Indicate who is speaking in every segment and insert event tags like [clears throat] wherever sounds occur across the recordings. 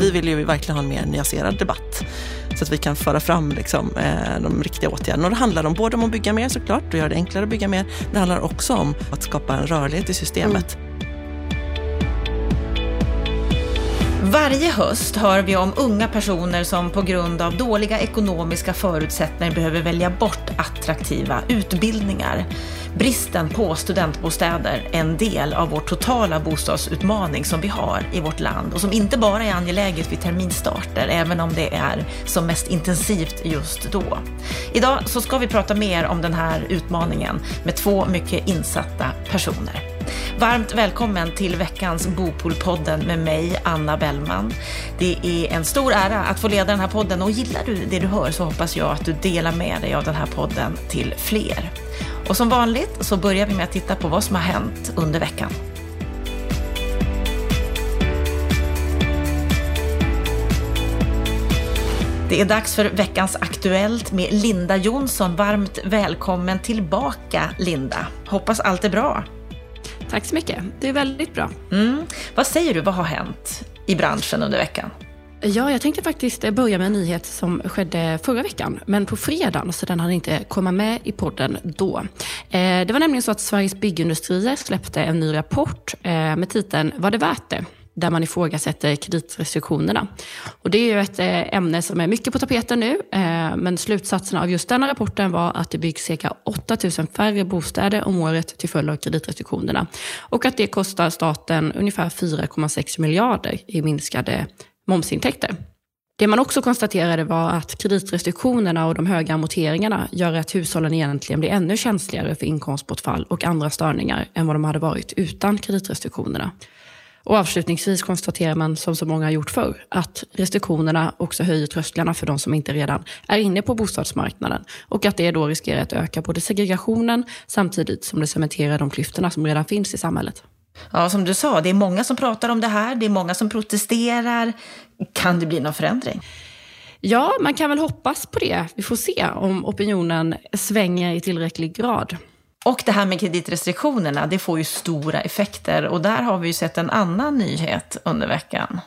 Speaker 1: Vi vill ju verkligen ha en mer nyanserad debatt så att vi kan föra fram liksom, eh, de riktiga åtgärderna. Och det handlar om både om att bygga mer såklart och göra det enklare att bygga mer. Det handlar också om att skapa en rörlighet i systemet. Mm.
Speaker 2: Varje höst hör vi om unga personer som på grund av dåliga ekonomiska förutsättningar behöver välja bort attraktiva utbildningar. Bristen på studentbostäder är en del av vår totala bostadsutmaning som vi har i vårt land och som inte bara är angeläget vid terminstarter, även om det är som mest intensivt just då. Idag så ska vi prata mer om den här utmaningen med två mycket insatta personer. Varmt välkommen till veckans Bopolpodden med mig, Anna Bellman. Det är en stor ära att få leda den här podden och gillar du det du hör så hoppas jag att du delar med dig av den här podden till fler. Och som vanligt så börjar vi med att titta på vad som har hänt under veckan. Det är dags för veckans Aktuellt med Linda Jonsson. Varmt välkommen tillbaka Linda. Hoppas allt är bra.
Speaker 3: Tack så mycket. Det är väldigt bra.
Speaker 2: Mm. Vad säger du, vad har hänt i branschen under veckan?
Speaker 3: Ja, jag tänkte faktiskt börja med en nyhet som skedde förra veckan, men på fredagen, så den hann inte komma med i podden då. Eh, det var nämligen så att Sveriges Byggindustrier släppte en ny rapport eh, med titeln Var det värt det? där man ifrågasätter kreditrestriktionerna. Och det är ju ett eh, ämne som är mycket på tapeten nu, men slutsatserna av just denna rapporten var att det byggs cirka 8 000 färre bostäder om året till följd av kreditrestriktionerna. Och att det kostar staten ungefär 4,6 miljarder i minskade momsintäkter. Det man också konstaterade var att kreditrestriktionerna och de höga amorteringarna gör att hushållen egentligen blir ännu känsligare för inkomstbortfall och andra störningar än vad de hade varit utan kreditrestriktionerna. Och avslutningsvis konstaterar man, som så många har gjort förr, att restriktionerna också höjer trösklarna för de som inte redan är inne på bostadsmarknaden. Och att det då riskerar att öka både segregationen samtidigt som det cementerar de klyftorna som redan finns i samhället.
Speaker 2: Ja, som du sa, det är många som pratar om det här, det är många som protesterar. Kan det bli någon förändring?
Speaker 3: Ja, man kan väl hoppas på det. Vi får se om opinionen svänger i tillräcklig grad.
Speaker 2: Och det här med kreditrestriktionerna, det får ju stora effekter. Och där har vi ju sett en annan nyhet under veckan.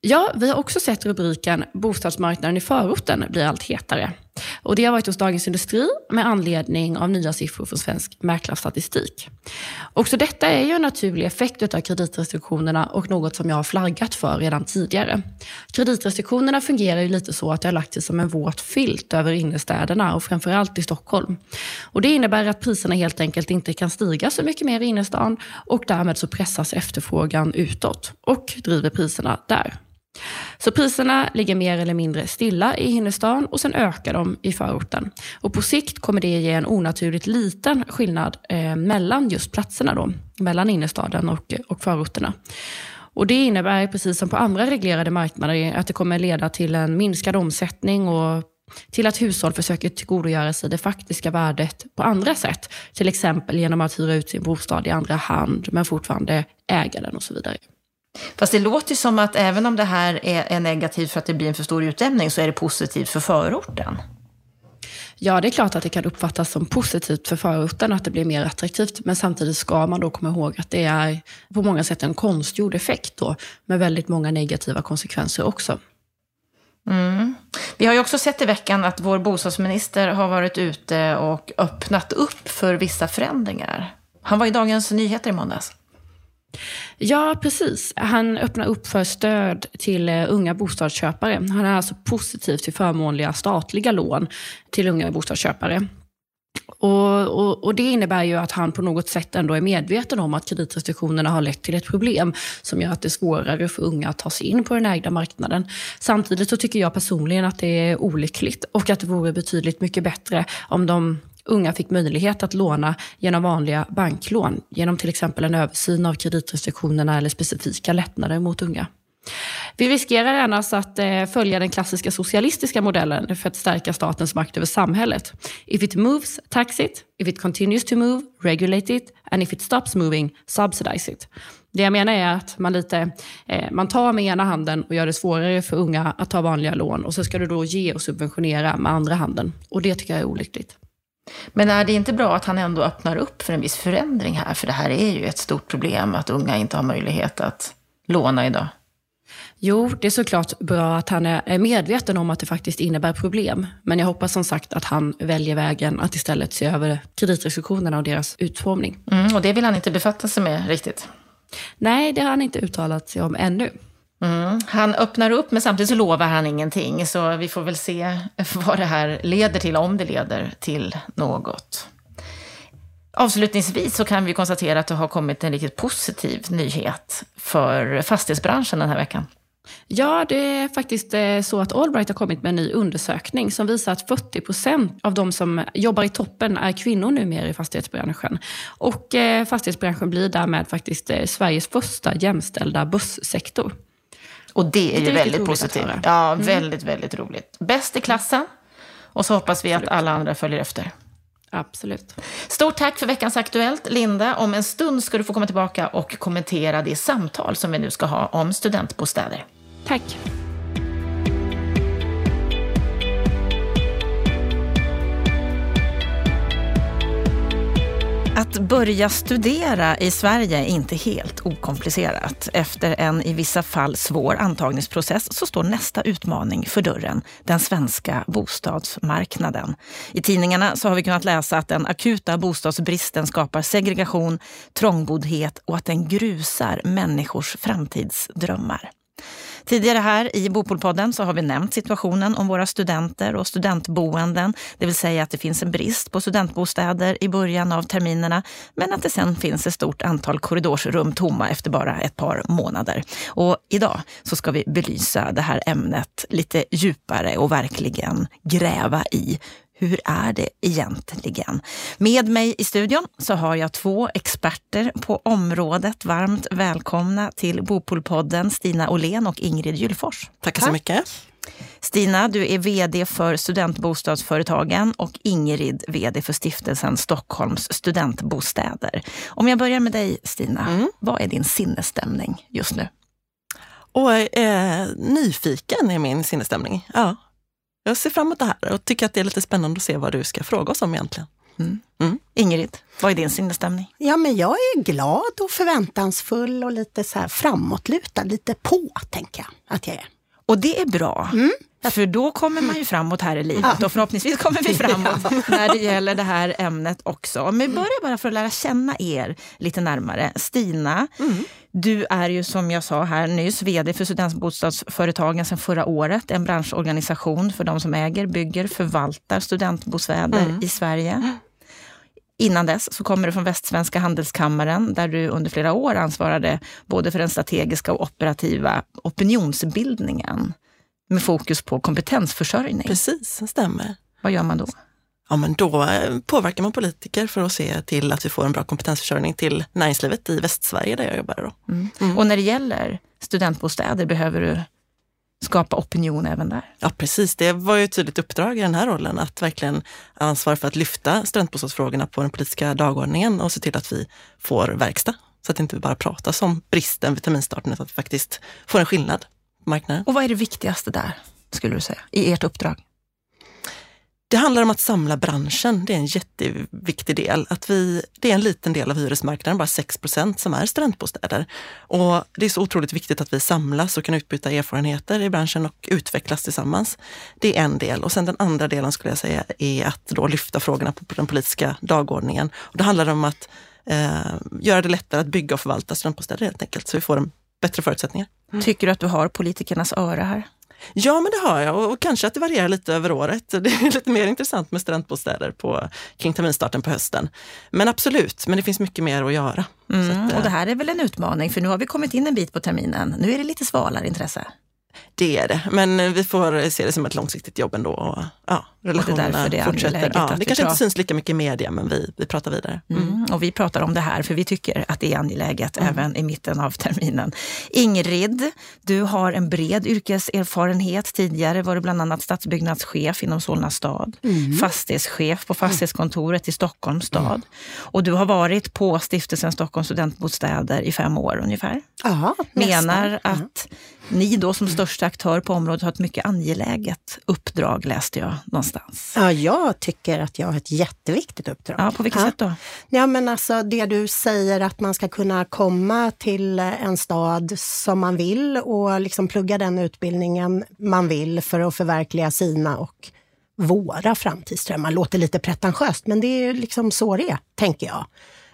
Speaker 3: Ja, vi har också sett rubriken “Bostadsmarknaden i förorten blir allt hetare”. Och det har varit hos Dagens Industri med anledning av nya siffror från Svensk Mäklarstatistik. Också detta är ju en naturlig effekt av kreditrestriktionerna och något som jag har flaggat för redan tidigare. Kreditrestriktionerna fungerar ju lite så att det har lagt sig som en våt filt över innerstäderna och framförallt i Stockholm. Och det innebär att priserna helt enkelt inte kan stiga så mycket mer i innerstan och därmed så pressas efterfrågan utåt och driver priserna där. Så priserna ligger mer eller mindre stilla i innerstan och sen ökar de i förorten. Och på sikt kommer det ge en onaturligt liten skillnad eh, mellan just platserna då, mellan innerstaden och, och förorterna. Och det innebär, precis som på andra reglerade marknader, att det kommer leda till en minskad omsättning och till att hushåll försöker tillgodogöra sig det faktiska värdet på andra sätt. Till exempel genom att hyra ut sin bostad i andra hand, men fortfarande äga den och så vidare.
Speaker 2: Fast det låter ju som att även om det här är, negativt för att det blir en för stor utjämning så är det positivt för förorten.
Speaker 3: Ja, det är klart att det kan uppfattas som positivt för förorten att det blir mer attraktivt. Men samtidigt ska man då komma ihåg att det är på många sätt en konstgjord effekt då, med väldigt många negativa konsekvenser också.
Speaker 2: Mm. Vi har ju också sett i veckan att vår bostadsminister har varit ute och öppnat upp för vissa förändringar. Han var i Dagens Nyheter i måndags.
Speaker 3: Ja, precis. Han öppnar upp för stöd till eh, unga bostadsköpare. Han är alltså positiv till förmånliga statliga lån till unga bostadsköpare. Och, och, och, Det innebär ju att han på något sätt ändå är medveten om att kreditrestriktionerna har lett till ett problem som gör att det är svårare för unga att ta sig in på den ägda marknaden. Samtidigt så tycker jag personligen att det är olyckligt och att det vore betydligt mycket bättre om de unga fick möjlighet att låna genom vanliga banklån, genom till exempel en översyn av kreditrestriktionerna eller specifika lättnader mot unga. Vi riskerar annars att eh, följa den klassiska socialistiska modellen för att stärka statens makt över samhället. If it moves, tax it. If it continues to move, regulate it. And if it stops moving, subsidize it. Det jag menar är att man, lite, eh, man tar med ena handen och gör det svårare för unga att ta vanliga lån och så ska du då ge och subventionera med andra handen. Och det tycker jag är olyckligt.
Speaker 2: Men är det inte bra att han ändå öppnar upp för en viss förändring här? För det här är ju ett stort problem att unga inte har möjlighet att låna idag.
Speaker 3: Jo, det är såklart bra att han är medveten om att det faktiskt innebär problem. Men jag hoppas som sagt att han väljer vägen att istället se över kreditrestriktionerna och deras utformning.
Speaker 2: Mm, och det vill han inte befatta sig med riktigt?
Speaker 3: Nej, det har han inte uttalat sig om ännu.
Speaker 2: Mm. Han öppnar upp, men samtidigt så lovar han ingenting. Så vi får väl se [laughs] vad det här leder till, om det leder till något. Avslutningsvis så kan vi konstatera att det har kommit en riktigt positiv nyhet för fastighetsbranschen den här veckan.
Speaker 3: Ja, det är faktiskt eh, så att Allbright har kommit med en ny undersökning som visar att 40 procent av de som jobbar i toppen är kvinnor numera i fastighetsbranschen. Och eh, fastighetsbranschen blir därmed faktiskt eh, Sveriges första jämställda börssektor.
Speaker 2: Och det är ju väldigt positivt. Ja, mm. väldigt, väldigt roligt. Bäst i klassen. Och så hoppas vi att alla andra följer efter.
Speaker 3: Absolut.
Speaker 2: Stort tack för veckans Aktuellt. Linda, om en stund ska du få komma tillbaka och kommentera det samtal som vi nu ska ha om studentbostäder.
Speaker 3: Tack.
Speaker 2: Att börja studera i Sverige är inte helt okomplicerat. Efter en i vissa fall svår antagningsprocess så står nästa utmaning för dörren, den svenska bostadsmarknaden. I tidningarna så har vi kunnat läsa att den akuta bostadsbristen skapar segregation, trångboddhet och att den grusar människors framtidsdrömmar. Tidigare här i Bopolpodden så har vi nämnt situationen om våra studenter och studentboenden. Det vill säga att det finns en brist på studentbostäder i början av terminerna men att det sen finns ett stort antal korridorsrum tomma efter bara ett par månader. Och idag så ska vi belysa det här ämnet lite djupare och verkligen gräva i hur är det egentligen? Med mig i studion så har jag två experter på området. Varmt välkomna till Bopolpodden, Stina Olén och Ingrid Gyllfors.
Speaker 1: Tack så mycket.
Speaker 2: Stina, du är VD för Studentbostadsföretagen och Ingrid VD för stiftelsen Stockholms studentbostäder. Om jag börjar med dig Stina, mm. vad är din sinnesstämning just nu?
Speaker 1: Och, eh, nyfiken är min sinnesstämning. Ja, jag ser fram emot det här och tycker att det är lite spännande att se vad du ska fråga oss om egentligen.
Speaker 2: Mm. Mm. Ingrid, vad är din sinnesstämning?
Speaker 4: Ja, men jag är glad och förväntansfull och lite så här framåtlutad, lite på, tänker jag att jag är.
Speaker 2: Och det är bra. Mm. För då kommer man ju framåt här i livet och förhoppningsvis kommer vi [laughs] framåt när det gäller det här ämnet också. Men vi börjar bara för att lära känna er lite närmare. Stina, mm. Du är ju som jag sa här nyss VD för Studentbostadsföretagen sedan förra året. En branschorganisation för de som äger, bygger, förvaltar studentbostäder mm. i Sverige. Innan dess så kommer du från Västsvenska handelskammaren där du under flera år ansvarade både för den strategiska och operativa opinionsbildningen med fokus på kompetensförsörjning.
Speaker 1: Precis, det stämmer.
Speaker 2: Vad gör man då?
Speaker 1: Ja, men då eh, påverkar man politiker för att se till att vi får en bra kompetensförsörjning till näringslivet i Västsverige där jag jobbar. Då.
Speaker 2: Mm. Mm. Och när det gäller studentbostäder, behöver du skapa opinion även där?
Speaker 1: Ja precis, det var ju ett tydligt uppdrag i den här rollen att verkligen ansvara för att lyfta studentbostadsfrågorna på den politiska dagordningen och se till att vi får verkstad. Så att det inte bara pratas om bristen vid terminstarten utan att vi faktiskt får en skillnad på marknaden.
Speaker 2: Och vad är det viktigaste där, skulle du säga, i ert uppdrag?
Speaker 1: Det handlar om att samla branschen. Det är en jätteviktig del. Att vi, det är en liten del av hyresmarknaden, bara 6% som är studentbostäder. Och det är så otroligt viktigt att vi samlas och kan utbyta erfarenheter i branschen och utvecklas tillsammans. Det är en del. Och sen den andra delen skulle jag säga är att då lyfta frågorna på den politiska dagordningen. Och det handlar om att eh, göra det lättare att bygga och förvalta studentbostäder helt enkelt, så vi får bättre förutsättningar.
Speaker 2: Mm. Tycker du att du har politikernas öra här?
Speaker 1: Ja, men det har jag och, och kanske att det varierar lite över året. Det är lite mer intressant med studentbostäder på, kring terminstarten på hösten. Men absolut, men det finns mycket mer att göra.
Speaker 2: Mm, att, och det här är väl en utmaning, för nu har vi kommit in en bit på terminen. Nu är det lite svalare intresse.
Speaker 1: Det är det, men vi får se det som ett långsiktigt jobb ändå. Och, ja, relationerna det fortsätter. Ja, det kanske inte syns lika mycket i media, men vi, vi pratar vidare.
Speaker 2: Mm. Mm. Och vi pratar om det här för vi tycker att det är angeläget mm. även i mitten av terminen. Ingrid, du har en bred yrkeserfarenhet. Tidigare var du bland annat stadsbyggnadschef inom Solna stad, mm. fastighetschef på fastighetskontoret i Stockholms stad. Mm. Och du har varit på Stiftelsen Stockholms studentbostäder i fem år ungefär.
Speaker 4: Aha,
Speaker 2: Menar att ni då som största aktör på området har ett mycket angeläget uppdrag, läste jag någonstans?
Speaker 4: Ja, jag tycker att jag har ett jätteviktigt uppdrag.
Speaker 2: Ja, på vilket
Speaker 4: ja.
Speaker 2: sätt då?
Speaker 4: Ja, men alltså det du säger att man ska kunna komma till en stad som man vill och liksom plugga den utbildningen man vill för att förverkliga sina och våra framtidsdrömmar. Låter lite pretentiöst, men det är liksom så det är, tänker jag.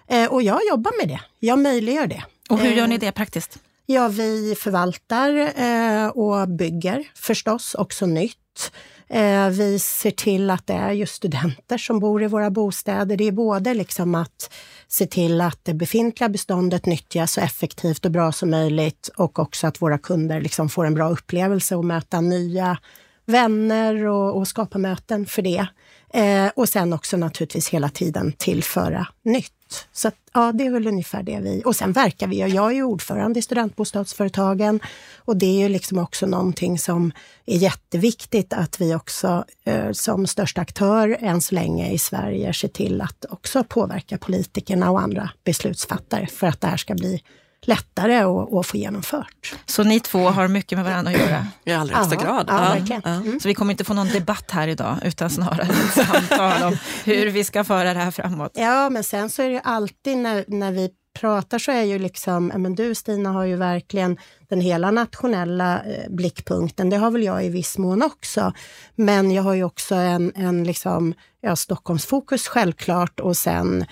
Speaker 4: Eh, och jag jobbar med det. Jag möjliggör det.
Speaker 2: Och hur gör
Speaker 4: Eh,
Speaker 2: ni det praktiskt?
Speaker 4: Ja, vi förvaltar eh, och bygger förstås också nytt. Eh, vi ser till att det är just studenter som bor i våra bostäder. Det är både liksom att se till att det befintliga beståndet nyttjas så effektivt och bra som möjligt och också att våra kunder liksom får en bra upplevelse och möta nya vänner och, och skapa möten för det. Eh, och sen också naturligtvis hela tiden tillföra nytt. Så att, ja, det är väl ungefär det vi... Och sen verkar vi, och jag är ju ordförande i studentbostadsföretagen och det är ju liksom också någonting som är jätteviktigt att vi också eh, som största aktör än så länge i Sverige ser till att också påverka politikerna och andra beslutsfattare för att det här ska bli lättare att, att få genomfört.
Speaker 2: Så ni två har mycket med varandra att göra? [clears throat]
Speaker 1: I allra högsta
Speaker 4: Ja,
Speaker 1: grad.
Speaker 4: ja, verkligen. Mm.
Speaker 2: Så vi kommer inte få någon debatt här idag, utan snarare ett [laughs] samtal om hur vi ska föra det här framåt.
Speaker 4: Ja, men sen så är det ju alltid när, när vi pratar så är ju liksom, ja, men du Stina har ju verkligen den hela nationella eh, blickpunkten. Det har väl jag i viss mån också. Men jag har ju också en, en liksom, ja, Stockholmsfokus självklart och sen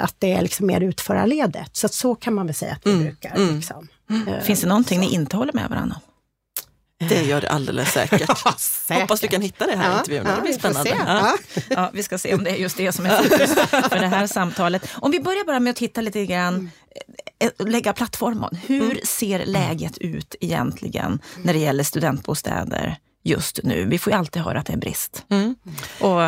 Speaker 4: att det är liksom mer utförarledet. Så att så kan man väl säga att vi brukar. Liksom. Eh,
Speaker 2: Finns det någonting ni inte håller med varandra om?
Speaker 1: Det gör det alldeles säkert. [laughs]
Speaker 4: säkert.
Speaker 1: Hoppas du kan hitta det här i intervjun. det blir spännande.
Speaker 4: se.
Speaker 1: Ja.
Speaker 4: Ja.
Speaker 2: Ja, vi ska se om det är just det som är fokus för det här samtalet. Om vi börjar bara med att titta lite grann, eh, lägga plattformen. Hur ser läget ut egentligen när det gäller studentbostäder just nu? Vi får ju alltid höra att det är brist.
Speaker 1: Mm.
Speaker 2: Och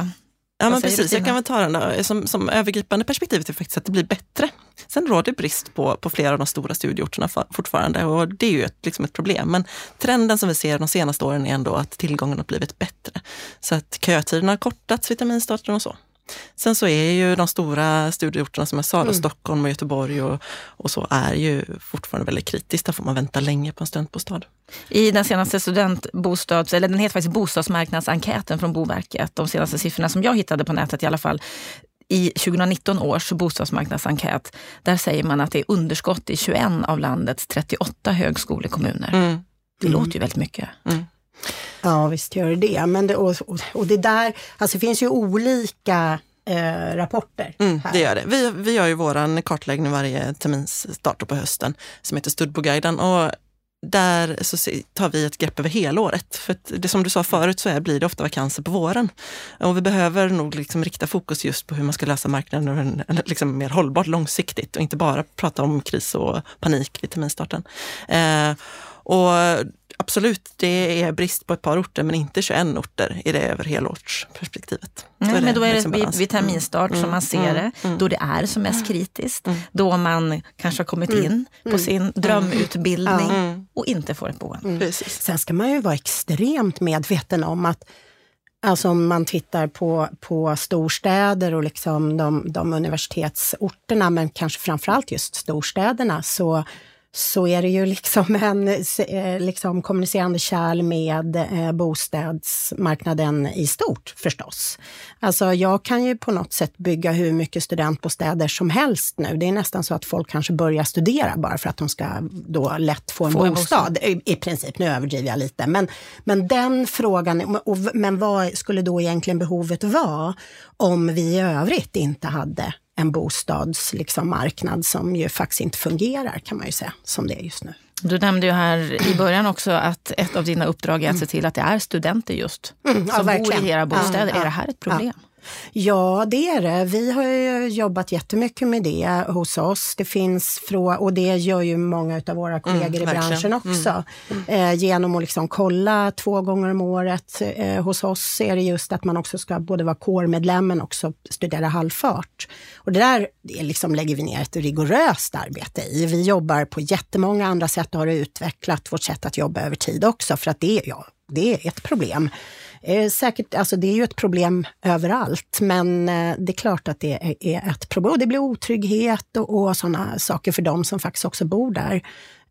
Speaker 1: Ja, men precis. Jag kan väl ta den då. Som, som övergripande perspektivet är faktiskt att det blir bättre. Sen råder brist på, på flera av de stora studieorterna fa- fortfarande och det är ju ett, liksom ett problem. Men trenden som vi ser de senaste åren är ändå att tillgången har blivit bättre. Så att kötiderna har kortats, vitaminstarten och så. Sen så är ju de stora studieorterna som jag sa, då, Stockholm och Göteborg och, och så, är ju fortfarande väldigt kritiskt. Där får man vänta länge på en studentbostad.
Speaker 2: I den senaste studentbostads, eller den heter faktiskt bostadsmarknadsenkäten från Boverket, de senaste siffrorna som jag hittade på nätet i alla fall, i 2019 års bostadsmarknadsenkät, där säger man att det är underskott i 21 av landets 38 högskolekommuner.
Speaker 1: Mm.
Speaker 2: Det låter ju väldigt mycket.
Speaker 4: Ja, visst gör det det. Men det, och, och, det där, alltså det finns ju olika eh, rapporter.
Speaker 1: Mm, det gör det. Vi, vi gör ju våran kartläggning varje termins start på hösten som heter Studboguiden och där så tar vi ett grepp över hela året. För det som du sa förut så är, blir det ofta vakanser på våren. Och vi behöver nog liksom rikta fokus just på hur man ska lösa marknaden liksom mer hållbart långsiktigt och inte bara prata om kris och panik vid terminstarten. Eh, och absolut, det är brist på ett par orter men inte 21 orter i det över helårsperspektivet.
Speaker 2: Nej, men då är det
Speaker 1: liksom
Speaker 2: vid,
Speaker 1: balans.
Speaker 2: vid terminstart som man ser det, då det är som mest kritiskt. Då man kanske har kommit in på sin drömutbildning och inte får ett boende.
Speaker 1: Precis.
Speaker 4: Sen ska man ju vara extremt medveten om att Alltså om man tittar på, på storstäder och liksom de, de universitetsorterna, men kanske framförallt just storstäderna, så, så är det ju liksom [laughs] en eh, liksom kommunicerande kärl med eh, bostadsmarknaden i stort förstås. Alltså jag kan ju på något sätt bygga hur mycket studentbostäder som helst nu. Det är nästan så att folk kanske börjar studera bara för att de ska då lätt få en
Speaker 2: Få en
Speaker 4: bostad. I, I princip, nu överdriver jag lite. Men, men den frågan, och, men vad skulle då egentligen behovet vara om vi i övrigt inte hade en bostadsmarknad liksom, marknad som ju faktiskt inte fungerar kan man ju säga, som det är just nu.
Speaker 2: Du nämnde ju här i början också att ett av dina uppdrag är att se till att det är studenter just
Speaker 4: Mm, ja,
Speaker 2: som bor
Speaker 4: verkligen.
Speaker 2: i era bostäder.
Speaker 4: Ja,
Speaker 2: är det här ett problem?
Speaker 4: Ja, det är det. Vi har ju jobbat jättemycket med det hos oss. Det finns frå och det gör ju många av våra kollegor i
Speaker 1: verkligen.
Speaker 4: branschen också. Eh, genom att liksom kolla två gånger om året. Eh, hos oss är det just att man också ska både vara kårmedlem men också studera halvfart. Och det där det liksom lägger vi ner ett rigoröst arbete i. Vi jobbar på jättemånga andra sätt och har utvecklat vårt sätt att jobba över tid också för att det, ja, det är ett problem. Eh, säkert, alltså det är ju ett problem överallt, men eh, det är klart att det är, är ett problem. Och det blir otrygghet och, och sådana saker för de som faktiskt också bor där.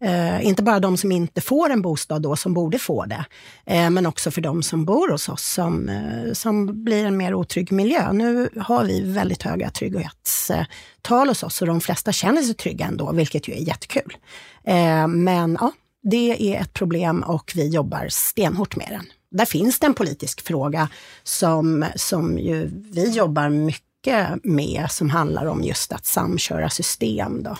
Speaker 4: Eh, inte bara de som inte får en bostad då, som borde få det, eh, men också för de som bor hos oss, som, eh, som blir en mer otrygg miljö. Nu har vi väldigt höga trygghetstal hos oss och de flesta känner sig trygga ändå, vilket ju är jättekul. Eh, men ja, det är ett problem och vi jobbar stenhårt med den. Där finns det en politisk fråga som, som ju vi jobbar mycket med, som handlar om just att samköra system. Då.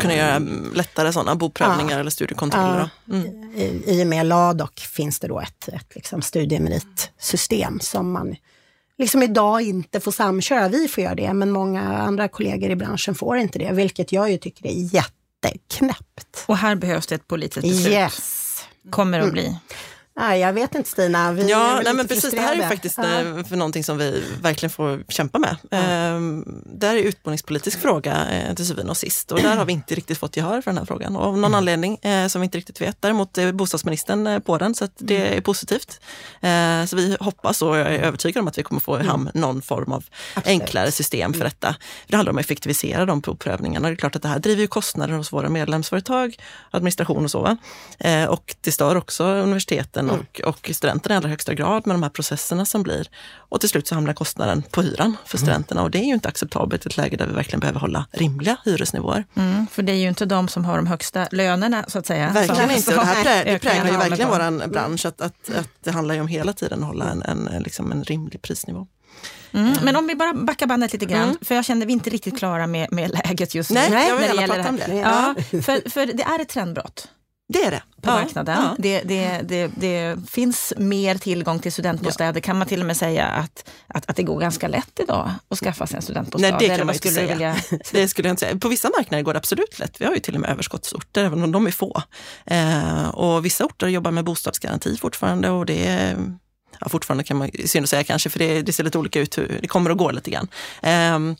Speaker 1: Kunna göra lättare sådana boprövningar ja, eller studiekontroller?
Speaker 4: Ja, mm. i, I och med LADOK finns det då ett, ett liksom studiemeritsystem som man liksom idag inte får samköra. Vi får göra det, men många andra kollegor i branschen får inte det, vilket jag ju tycker är jätteknäppt.
Speaker 2: Och här behövs det ett politiskt beslut.
Speaker 4: Yes.
Speaker 2: Kommer det att bli.
Speaker 4: Nej, jag vet inte Stina. Vi
Speaker 1: ja, nej, men precis. Det här är faktiskt ja. Eh, för någonting som vi verkligen får kämpa med. Ja. Ehm, det här är utbildningspolitisk fråga eh, till syvende och sist och där har vi inte riktigt fått gehör för den här frågan. Och av någon mm. anledning eh, som vi inte riktigt vet. Däremot är bostadsministern på den så det mm. är positivt. Så vi hoppas och jag är övertygad om att vi kommer få i hamn mm. någon form av Absolut. enklare system för mm. detta. Det handlar om att effektivisera de provprövningarna. Det är klart att det här driver ju kostnader hos våra medlemsföretag, administration och så. Och det stör också universiteten studenten mm. och, och studenterna i allra högsta grad med de här processerna som blir. Och till slut så hamnar kostnaden på hyran för mm. studenterna och det är ju inte acceptabelt i ett läge där vi verkligen behöver hålla rimliga hyresnivåer.
Speaker 2: Mm, för det är ju inte de som har de högsta lönerna så att säga.
Speaker 1: Verkligen inte. Det här prä, det präglar ju verkligen vår bransch att, att, att det handlar ju om hela tiden att hålla en, en, liksom en rimlig prisnivå.
Speaker 2: Mm. Mm. Men om vi bara backar bandet lite grann, mm. för jag känner vi inte riktigt klara med, med läget just nu.
Speaker 1: Nej, jag vill gärna prata om det.
Speaker 2: Ja, för, för det är ett trendbrott.
Speaker 1: Det är det.
Speaker 2: På ja, marknaden. Ja. Det, det, det, det, finns mer tillgång till studentbostäder. Ja. Kan man till och med säga att, att, att det går ganska lätt idag att skaffa sig en studentbostad?
Speaker 1: Nej, det kan man inte säga. Vilja... [laughs] det skulle jag inte säga. På vissa marknader går det absolut lätt. Vi har ju till och med överskottsorter, även om de är få. Eh, och vissa orter jobbar med bostadsgaranti fortfarande och det är ja, fortfarande kan man synd att säga kanske, för det, det ser lite olika ut hur det kommer och går lite grann. Eh,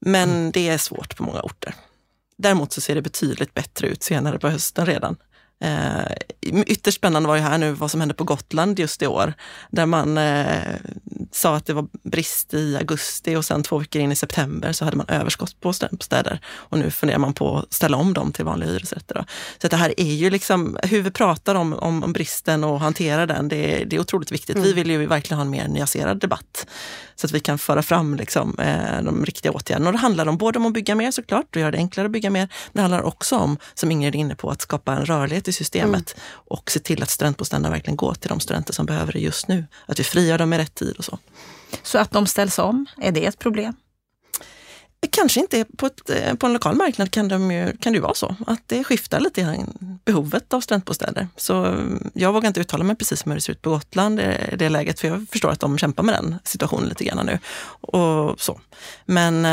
Speaker 1: men mm. det är svårt på många orter. Däremot så ser det betydligt bättre ut senare på hösten redan. Eh, ytterst spännande var ju här nu vad som hände på Gotland just i år, där man eh, sa att det var brist i augusti och sen två veckor in i september så hade man överskott på städer. Och nu funderar man på att ställa om dem till vanliga hyresrätter. Då. Så det här är ju liksom, hur vi pratar om, om, om bristen och hanterar den, det, det är otroligt viktigt. Mm. Vi vill ju verkligen ha en mer nyanserad debatt så att vi kan föra fram liksom, eh, de riktiga åtgärderna. Och det handlar om både om att bygga mer såklart och göra det enklare att bygga mer. Det handlar också om, som Ingrid är inne på, att skapa en rörlighet i systemet mm. och se till att studentbostäderna verkligen går till de studenter som behöver det just nu. Att vi frigör dem i rätt tid och så.
Speaker 2: Så att de ställs om, är det ett problem?
Speaker 1: Kanske inte på, ett, eh, på en lokal marknad kan, de ju, kan det ju vara så att det skiftar lite grann, behovet av studentbostäder. Så eh, jag vågar inte uttala mig precis om hur det ser ut på Gotland eh, i det läget, för jag förstår att de kämpar med den situationen lite grann nu. Och så. Men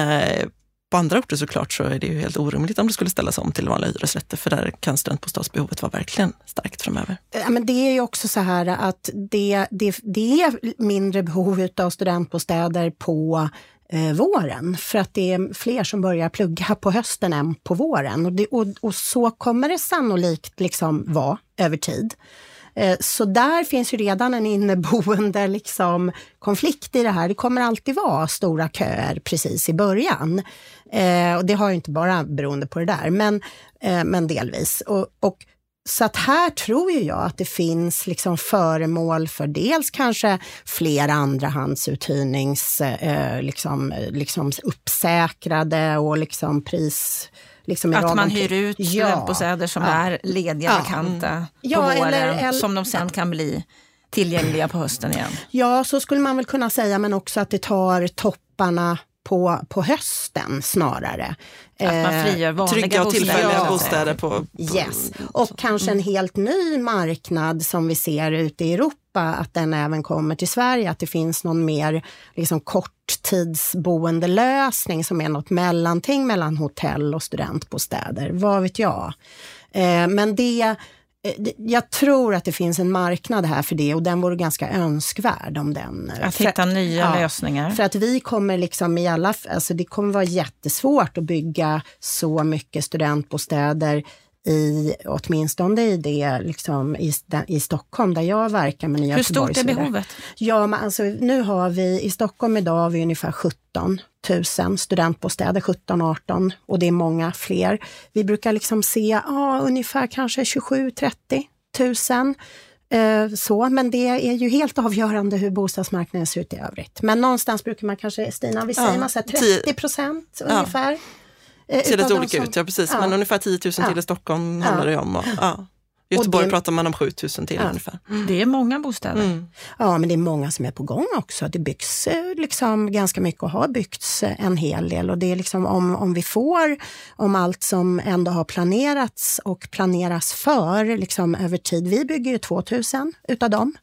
Speaker 1: på andra orter såklart så är det ju helt orimligt om det skulle ställas om till vanliga hyresrätter, för där kan studentbostadsbehovet vara verkligen starkt framöver.
Speaker 4: Ja, men det är ju också så här att det, det, det är mindre behov av studentbostäder på eh, våren. För att det är fler som börjar plugga på hösten än på våren. Och, det, och, och så kommer det sannolikt liksom vara över tid. Eh, så där finns ju redan en inneboende [laughs] liksom, konflikt i det här. Det kommer alltid vara stora köer precis i början. Eh, och det har ju inte bara beroende på det där, men, eh, men delvis. Och, och så att här tror ju jag att det finns liksom föremål för dels kanske fler andrahandsuthyrnings, eh, liksom, liksom uppsäkrade och liksom pris... Liksom
Speaker 2: att man hyr ut studentbostäder ja. som ja. är lediga, ja. vakanta ja, på våren, eller, eller, som de sen kan bli tillgängliga på hösten igen.
Speaker 4: Ja, så skulle man väl kunna säga, men också att det tar topparna på, på hösten snarare.
Speaker 2: Att man eh, frigör vanliga
Speaker 1: Trygga och tillfälliga bostäder. På, på,
Speaker 4: yes. Och så. kanske en helt ny marknad som vi ser ute i Europa, att den även kommer till Sverige, att det finns någon mer liksom, korttidsboendelösning som är något mellanting mellan hotell och studentbostäder. Vad vet jag? Eh, men det jag tror att det finns en marknad här för det och den vore ganska önskvärd. om den.
Speaker 2: Eh, att hitta nya ja, lösningar.
Speaker 4: För att vi kommer liksom i alla, alltså det kommer vara jättesvårt att bygga så mycket studentbostäder i, åtminstone i det, liksom, i, i Stockholm där jag verkar med Nya
Speaker 2: Hur stort är behovet?
Speaker 4: Ja, men alltså, nu har vi i Stockholm idag har vi ungefär 17 000 studentbostäder, 17-18 och det är många fler. Vi brukar liksom se ja, ungefär kanske 27-30 000 Eh, så, men det är ju helt avgörande hur bostadsmarknaden ser ut i övrigt. Men någonstans brukar man kanske, Stina, vi säger ja, man så 30 procent ungefär. Ja.
Speaker 1: Det ser lite olika som, ut, ja precis. Ja. Men ungefär 10 000 till i Stockholm handlar det om. Och, ja. Göteborg det, pratar man om 7000 till ja. ungefär.
Speaker 2: Mm. Det är många bostäder. Mm.
Speaker 4: Ja, men det är många som är på gång också. Det byggs eh, liksom ganska mycket och har byggts eh, en hel del. Och det är liksom om, om vi får, om allt som ändå har planerats och planeras för liksom över tid. Vi bygger ju 2000 utav dem.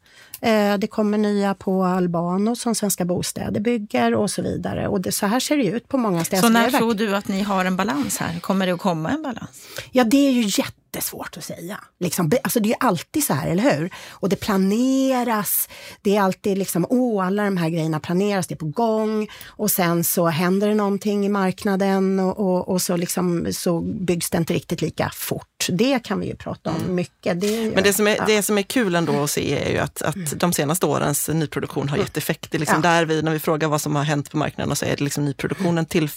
Speaker 4: Eh, det kommer nya på Albano som Svenska Bostäder bygger och så vidare. Och det, så här ser det ut på många ställen.
Speaker 2: Så när tror du att ni har en balans här? Kommer det att komma en balans?
Speaker 4: Ja, det är ju jätte jättesvårt att säga. Liksom, alltså det är alltid så här, eller hur? Och det planeras. Det är alltid liksom, åh, alla de här grejerna planeras, det är på gång. Och sen så händer det någonting i marknaden och, och, och så, liksom, så byggs det inte riktigt lika fort. Det kan vi ju prata om mm. mycket.
Speaker 1: Det Men det som, är, ja. det som är kul ändå att se är ju att, att mm. de senaste årens nyproduktion har gett effekt. Det är liksom ja. där vi, när vi frågar vad som har hänt på marknaden, så är det liksom nyproduktionen till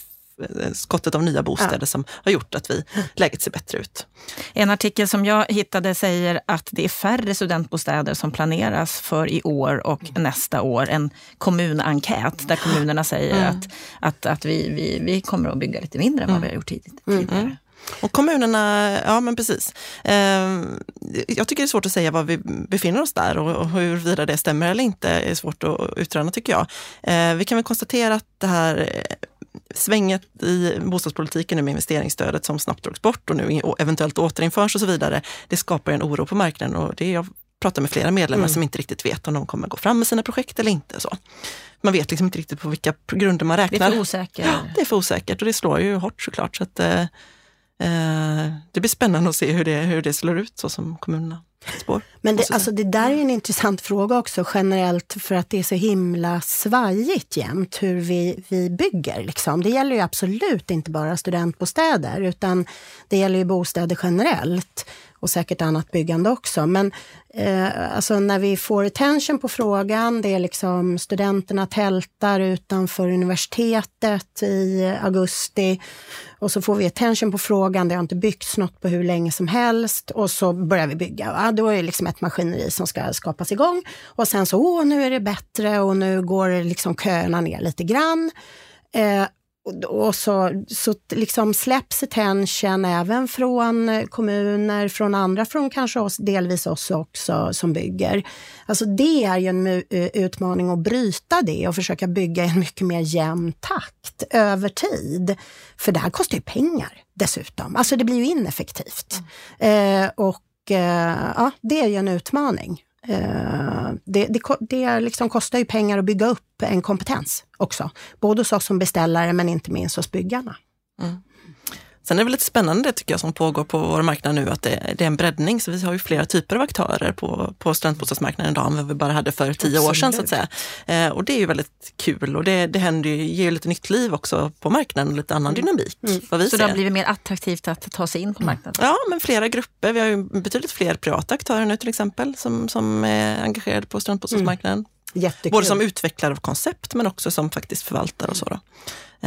Speaker 1: skottet av nya bostäder ja. som har gjort att vi, läget ser bättre ut.
Speaker 2: En artikel som jag hittade säger att det är färre studentbostäder som planeras för i år och mm. nästa år. En kommunenkät där kommunerna säger mm. att, att, att vi, vi, vi kommer att bygga lite mindre än vad vi har gjort mm. tidigare. Mm.
Speaker 1: Och kommunerna, ja men precis. Eh, jag tycker det är svårt att säga var vi befinner oss där och, och huruvida det stämmer eller inte är svårt att utröna tycker jag. Eh, vi kan väl konstatera att det här svänget i bostadspolitiken nu med investeringsstödet som snabbt drogs bort och nu eventuellt återinförs och så vidare, det skapar en oro på marknaden och det jag pratar med flera medlemmar mm. som inte riktigt vet om de kommer gå fram med sina projekt eller inte. Så. Man vet liksom inte riktigt på vilka grunder man räknar.
Speaker 2: Det är för osäkert. Ja,
Speaker 1: det är för osäkert och det slår ju hårt såklart. Så att, eh, eh det blir spännande att se hur det, hur det slår ut så som kommunerna spår.
Speaker 4: Men det, alltså det där är en intressant fråga också generellt för att det är så himla svajigt jämt hur vi, vi bygger. Liksom. Det gäller ju absolut inte bara studentbostäder utan det gäller ju bostäder generellt och säkert annat byggande också. Men eh, alltså när vi får attention på frågan, det är liksom studenterna tältar utanför universitetet i augusti och så får vi attention på frågan, det har inte byggts något på hur länge som helst och så börjar vi bygga. Va? då är det liksom ett maskineri som ska skapas igång och sen så, åh, nu är det bättre och nu går liksom köerna ner lite grann. Eh, och så, så liksom släpps attention även från kommuner, från andra, från kanske oss, delvis oss också som bygger. Alltså det är ju en utmaning att bryta det och försöka bygga i en mycket mer jämn takt över tid. För det här kostar ju pengar dessutom. Alltså det blir ju ineffektivt. Mm. Eh, och eh, ja, det är ju en utmaning. Eh, det, det, det liksom kostar ju pengar att bygga upp en kompetens också. Både hos oss som beställare men inte minst hos byggarna. Mm.
Speaker 1: Sen är det väl lite spännande tycker jag som pågår på vår marknad nu att det, det, är en breddning. Så vi har ju flera typer av aktörer på, på studentbostadsmarknaden idag än vad vi bara hade för tio Absolut. år sedan. så att säga. Eh, och det är ju väldigt kul och det, det händer ju, ger ju lite nytt liv också på marknaden och lite annan mm. dynamik. Mm.
Speaker 2: Vad vi så ser. det har blivit mer attraktivt att ta sig in på marknaden?
Speaker 1: Ja, men flera grupper. Vi har ju betydligt fler privata aktörer nu till exempel som, som är engagerade på studentbostadsmarknaden. Mm.
Speaker 4: Jättekul.
Speaker 1: Både som utvecklare av koncept men också som faktiskt förvaltare och så. Då.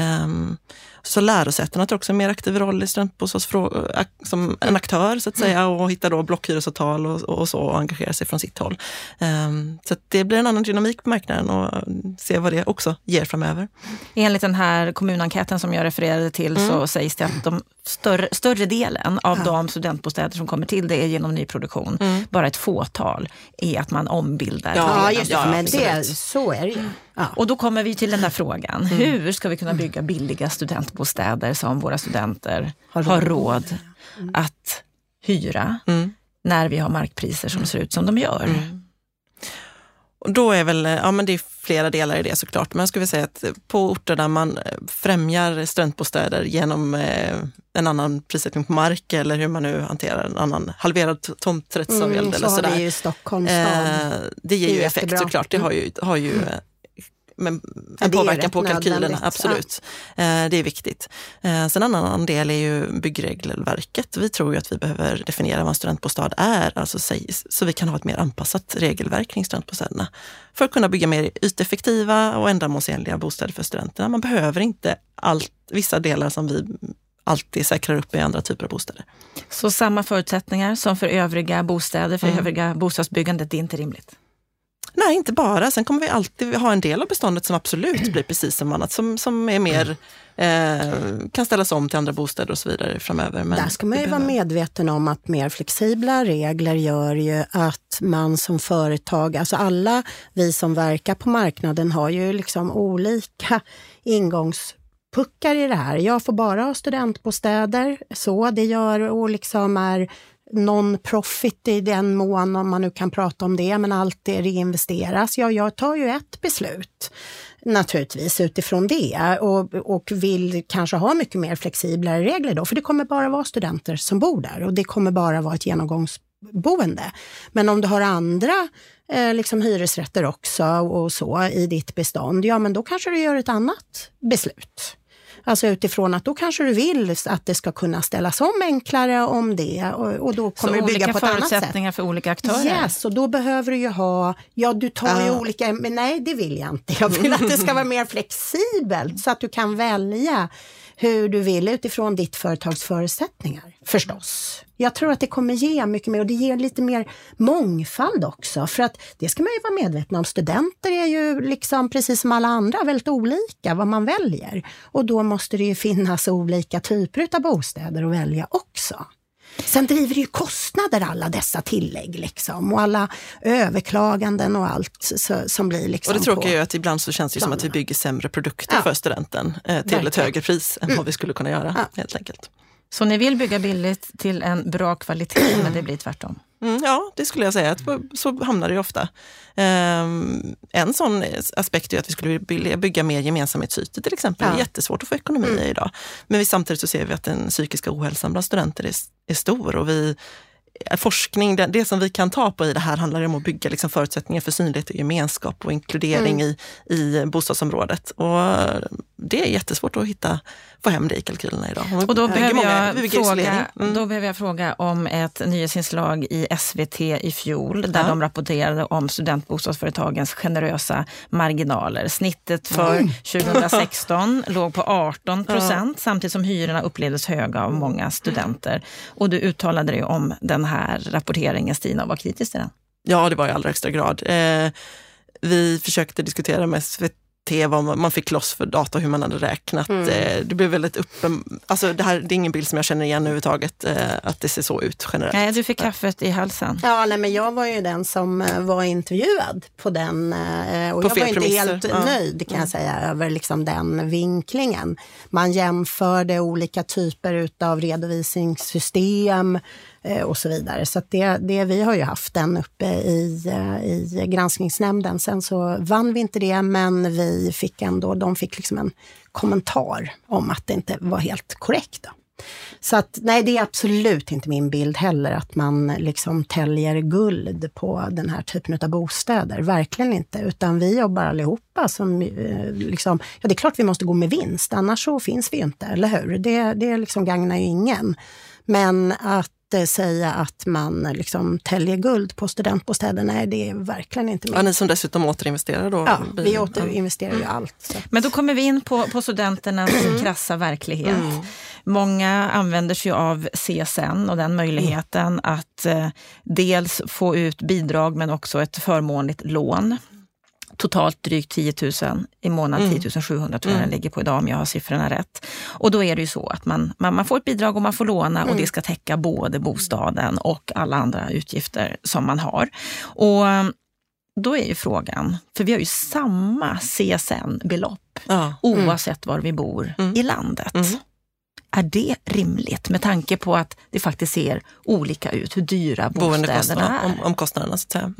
Speaker 1: Um, så lärosätena tar också en mer aktiv roll i studentbostadsfrågor, som en aktör så att säga och hittar då blockhyresavtal och, och så och engagerar sig från sitt håll. Um, så det blir en annan dynamik på marknaden och se vad det också ger framöver.
Speaker 2: Enligt den här kommunenkäten som jag refererade till mm. så sägs det att de större, större delen av ja. de studentbostäder som kommer till det är genom nyproduktion. Mm. Bara ett fåtal är att man ombildar.
Speaker 4: Ja, just det. Ja, men det, så är det ju.
Speaker 2: Ja. Och då kommer vi till den där frågan. Mm. Hur ska vi kunna bygga billiga studentbostäder som våra studenter har råd, har råd mm. att hyra mm. när vi har markpriser som ser ut som de gör? Mm.
Speaker 1: Och då är väl, ja men det är flera delar i det såklart, men jag skulle säga att på orter där man främjar studentbostäder genom eh, en annan prissättning på mark eller hur man nu hanterar en annan halverad tomträttsavgäld mm, eller
Speaker 4: så sådär. Har vi ju Stockholms stad.
Speaker 1: Eh, det ger ju effekt såklart. Det har ju, har ju med en
Speaker 4: Ja,
Speaker 1: påverkan på kalkylerna, absolut. Eh, det är viktigt. Eh, sen en annan del är ju byggregelverket. Vi tror ju att vi behöver definiera vad en studentbostad är, alltså så vi kan ha ett mer anpassat regelverk kring studentbostäderna. För att kunna bygga mer yteffektiva och ändamålsenliga bostäder för studenterna. Man behöver inte allt, vissa delar som vi alltid säkrar upp i andra typer av bostäder.
Speaker 2: Så samma förutsättningar som för övriga bostäder, för
Speaker 1: Mm.
Speaker 2: övriga bostadsbyggandet, det är inte rimligt.
Speaker 1: Nej, inte bara. Sen kommer vi alltid ha en del av beståndet som absolut blir precis som annat, som, som är mer, eh, kan ställas om till andra bostäder och så vidare framöver. Men
Speaker 4: Där ska man ju vara
Speaker 1: behöver-
Speaker 4: medveten om att mer flexibla regler gör ju att man som företag, alltså alla vi som verkar på marknaden har ju liksom olika ingångspuckar i det här. Jag får bara ha studentbostäder, så det gör och liksom är non-profit i den mån, om man nu kan prata om det, men allt det reinvesteras. Ja, jag tar ju ett beslut naturligtvis utifrån det och, och vill kanske ha mycket mer flexiblare regler då, för det kommer bara vara studenter som bor där och det kommer bara vara ett genomgångsboende. Men om du har andra eh, liksom hyresrätter också och så i ditt bestånd, ja men då kanske du gör ett annat beslut. Alltså utifrån att då kanske du vill att det ska kunna ställas om enklare om det och, och då kommer
Speaker 2: Så
Speaker 4: du bygga
Speaker 2: olika
Speaker 4: på ett annat sätt.
Speaker 2: förutsättningar för olika aktörer.
Speaker 4: Yes, och då behöver du ju ha, ja du tar ju
Speaker 1: Ja.
Speaker 4: olika, men nej det vill jag inte. Jag vill att det ska vara [laughs] mer flexibelt så att du kan välja hur du vill utifrån ditt företags förutsättningar förstås. Jag tror att det kommer ge mycket mer och det ger lite mer mångfald också för att det ska man ju vara medveten om. Studenter är ju liksom precis som alla andra väldigt olika vad man väljer och då måste det ju finnas olika typer av bostäder att välja också. Sen driver det ju kostnader alla dessa tillägg liksom och alla överklaganden och allt så, som blir liksom
Speaker 1: Och det tråkiga är ju att ibland så känns det som att vi bygger sämre produkter
Speaker 4: Ja.
Speaker 1: för studenten eh, till ett
Speaker 4: Verkligen.
Speaker 1: högre pris än vad vi skulle kunna göra
Speaker 4: Ja.
Speaker 1: helt enkelt.
Speaker 2: Så ni vill bygga billigt till en bra kvalitet, men det blir tvärtom.
Speaker 1: Mm, ja, det skulle jag säga. Så hamnar det ju ofta. Ehm, en sån aspekt är att vi skulle vilja bygga mer gemensamhetsytor till exempel. Det är
Speaker 4: Ja.
Speaker 1: jättesvårt att få ekonomi i idag. Men vi, samtidigt så ser vi att den psykiska ohälsan bland studenter är, är stor och vi Forskning, det, det som vi kan ta på i det här handlar om att bygga liksom förutsättningar för synlighet och gemenskap och inkludering i, i bostadsområdet. Och det är jättesvårt att hitta, få hem det i kalkylerna idag.
Speaker 2: Och då behöver,
Speaker 1: många-
Speaker 2: jag fråga,
Speaker 1: Mm.
Speaker 2: då behöver jag fråga om ett nyhetsinslag i SVT i fjol där
Speaker 1: Ja.
Speaker 2: de rapporterade om studentbostadsföretagens generösa marginaler. Snittet för 2016 [laughs] låg på 18 procent samtidigt som hyrorna upplevdes höga av många studenter. Och du uttalade dig om den här rapporteringen Stina och var kritisk till den.
Speaker 1: Ja, det var i allra högsta grad. Eh, vi försökte diskutera med SVT vad man fick loss för data och hur man hade räknat.
Speaker 4: Mm.
Speaker 1: Eh, det blev väldigt uppen... Alltså det, här, det är ingen bild som jag känner igen överhuvudtaget, eh, att det ser så ut generellt.
Speaker 2: Nej, du fick kaffet i halsen.
Speaker 4: Ja, nej, men jag var ju den som eh, var intervjuad på den eh, och
Speaker 1: På
Speaker 4: jag
Speaker 1: fel
Speaker 4: var inte
Speaker 1: premisser.
Speaker 4: helt
Speaker 1: Ja. Mm.
Speaker 4: nöjd kan jag säga över liksom den vinklingen. Man jämförde olika typer utav redovisningssystem Eh, och så vidare. Så att det, det, vi har ju haft den uppe i, eh, i granskningsnämnden. Sen så vann vi inte det, men vi fick ändå, de fick liksom en kommentar om att det inte var helt korrekt. Då. Så att nej, det är absolut inte min bild heller att man liksom täljer guld på den här typen av bostäder. Verkligen inte, utan vi jobbar allihopa som eh, liksom, ja det är klart vi måste gå med vinst, annars så finns vi ju inte, eller hur? Det, det liksom gagnar ju ingen. Men att eh, säga att man liksom täljer guld på studentbostäder, nej det är verkligen inte
Speaker 1: Ja,
Speaker 4: min.
Speaker 1: ni som dessutom återinvesterar då?
Speaker 4: Ja,
Speaker 1: blir-
Speaker 4: vi återinvesterar ju allt. Så.
Speaker 2: Men då kommer vi in på, på studenternas krassa verklighet. Många använder sig av CSN och den möjligheten att eh, dels få ut bidrag men också ett förmånligt lån. Totalt drygt 10 000 i månaden, 10 700 tror jag den ligger på idag om jag har siffrorna rätt. Och då är det ju så att man, man, man får ett bidrag och man får låna och det ska täcka både bostaden och alla andra utgifter som man har. Och då är ju frågan, för vi har ju samma CSN-belopp
Speaker 1: Ja.
Speaker 2: oavsett var vi bor i landet.
Speaker 1: Mm.
Speaker 2: Är det rimligt med tanke på att det faktiskt ser olika ut, hur dyra bostäderna är?
Speaker 1: om, omkostnaderna så att säga.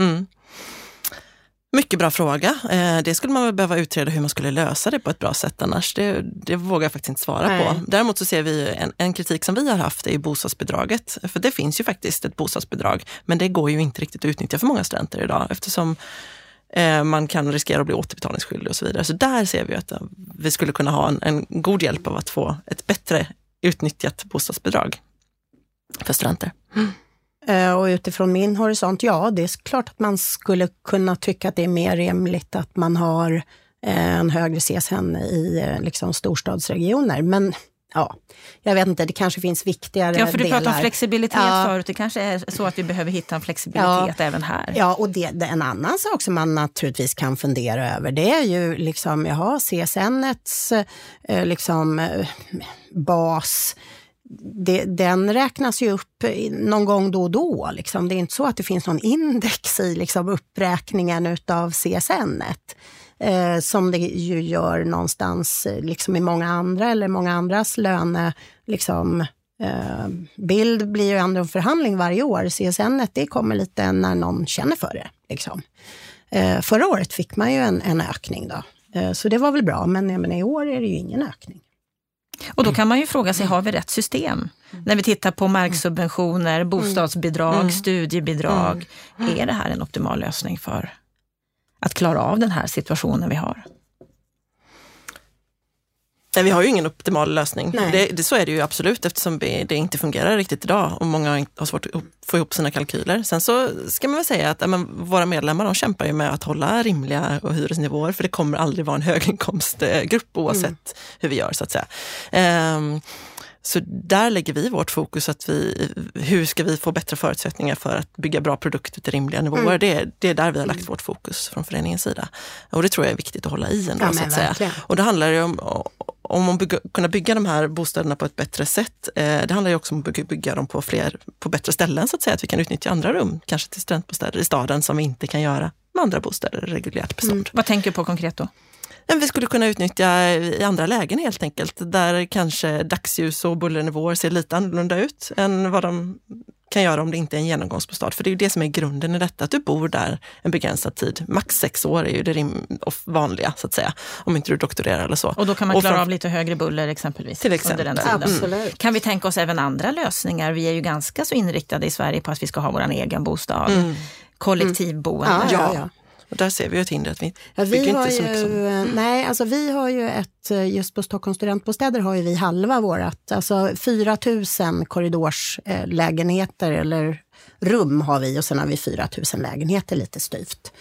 Speaker 1: Mycket bra fråga. Eh, det skulle man väl behöva utreda hur man skulle lösa det på ett bra sätt annars. Det, det vågar jag faktiskt inte svara
Speaker 4: Nej.
Speaker 1: på. Däremot så ser vi en, en kritik som vi har haft är ju bostadsbidraget. För det finns ju faktiskt ett bostadsbidrag, men det går ju inte riktigt att utnyttja för många studenter idag eftersom Eh, man kan riskera att bli återbetalningsskyldig och så vidare. Så där ser vi att vi skulle kunna ha en, en god hjälp av att få ett bättre utnyttjat bostadsbidrag för studenter. Mm.
Speaker 4: Och utifrån min horisont, ja, det är klart att man skulle kunna tycka att det är mer rimligt att man har en högre CSN i liksom, storstadsregioner. Men ja, jag vet inte, det kanske finns viktigare delar.
Speaker 2: Ja, för du pratade om flexibilitet ja. förut. Det kanske är så att vi behöver hitta en flexibilitet ja. även här.
Speaker 4: Ja, och det, det, en annan sak som man naturligtvis kan fundera över, det är ju liksom, jaha, CSNets eh, liksom, eh, bas, det, den räknas ju upp någon gång då och då. Liksom. Det är inte så att det finns någon index i liksom, uppräkningen utav CSN. eh, som det ju gör någonstans eh, liksom i många andra eller många andras löne... Liksom, eh, bild blir ju ändå en förhandling varje år. CSN det kommer lite när någon känner för det. Liksom. Eh, förra året fick man ju en, en ökning då. Eh, så det var väl bra, men, men i år är det ju ingen ökning.
Speaker 2: Och då kan man ju fråga sig, har vi rätt system? När vi tittar på marksubventioner, bostadsbidrag, mm. studiebidrag. Mm. Är det här en optimal lösning för att klara av den här situationen vi har?
Speaker 1: Nej, vi har ju ingen optimal lösning. Det, det, så är det ju absolut eftersom det inte fungerar riktigt idag och många har svårt att få ihop sina kalkyler. Sen så ska man väl säga att men, våra medlemmar de kämpar ju med att hålla rimliga hyresnivåer för det kommer aldrig vara en höginkomstgrupp oavsett mm. hur vi gör så att säga. Um, så där lägger vi vårt fokus, att vi, hur ska vi få bättre förutsättningar för att bygga bra produkter till rimliga nivåer. Mm. Det, det är där vi har lagt vårt fokus från föreningens sida. Och det tror jag är viktigt att hålla i ändå. Ja, så att säga. Och det handlar ju om, om att bygga, kunna bygga de här bostäderna på ett bättre sätt. Eh, det handlar ju också om att bygga dem på, fler, på bättre ställen så att säga, att vi kan utnyttja andra rum, kanske till studentbostäder i staden som vi inte kan göra med andra bostäder reguljärt bestånd. Mm.
Speaker 2: Vad tänker du på konkret då?
Speaker 1: Vi skulle kunna utnyttja i andra lägen helt enkelt, där kanske dagsljus och bullernivåer ser lite annorlunda ut än vad de kan göra om det inte är en genomgångsbostad. För det är ju det som är grunden i detta, att du bor där en begränsad tid. Max sex år är ju det vanliga, så att säga, om inte du doktorerar eller så.
Speaker 2: Och då kan man klara av lite högre buller exempelvis?
Speaker 1: Till exempel. Under den
Speaker 2: tiden. Absolut. Kan vi tänka oss även andra lösningar? Vi är ju ganska så inriktade i Sverige på att vi ska ha vår egen bostad. Mm. Kollektivboende.
Speaker 1: Mm. Ja, ja, ja. Och där ser vi ett hinder att vi, ja, vi bygger inte så mycket som...
Speaker 4: Eh, nej, alltså vi har ju ett, eh, just på Stockholms studentbostäder har ju vi halva vårat, alltså 4 000 korridorslägenheter eller rum har vi och sen har vi 4 000 lägenheter lite styvt.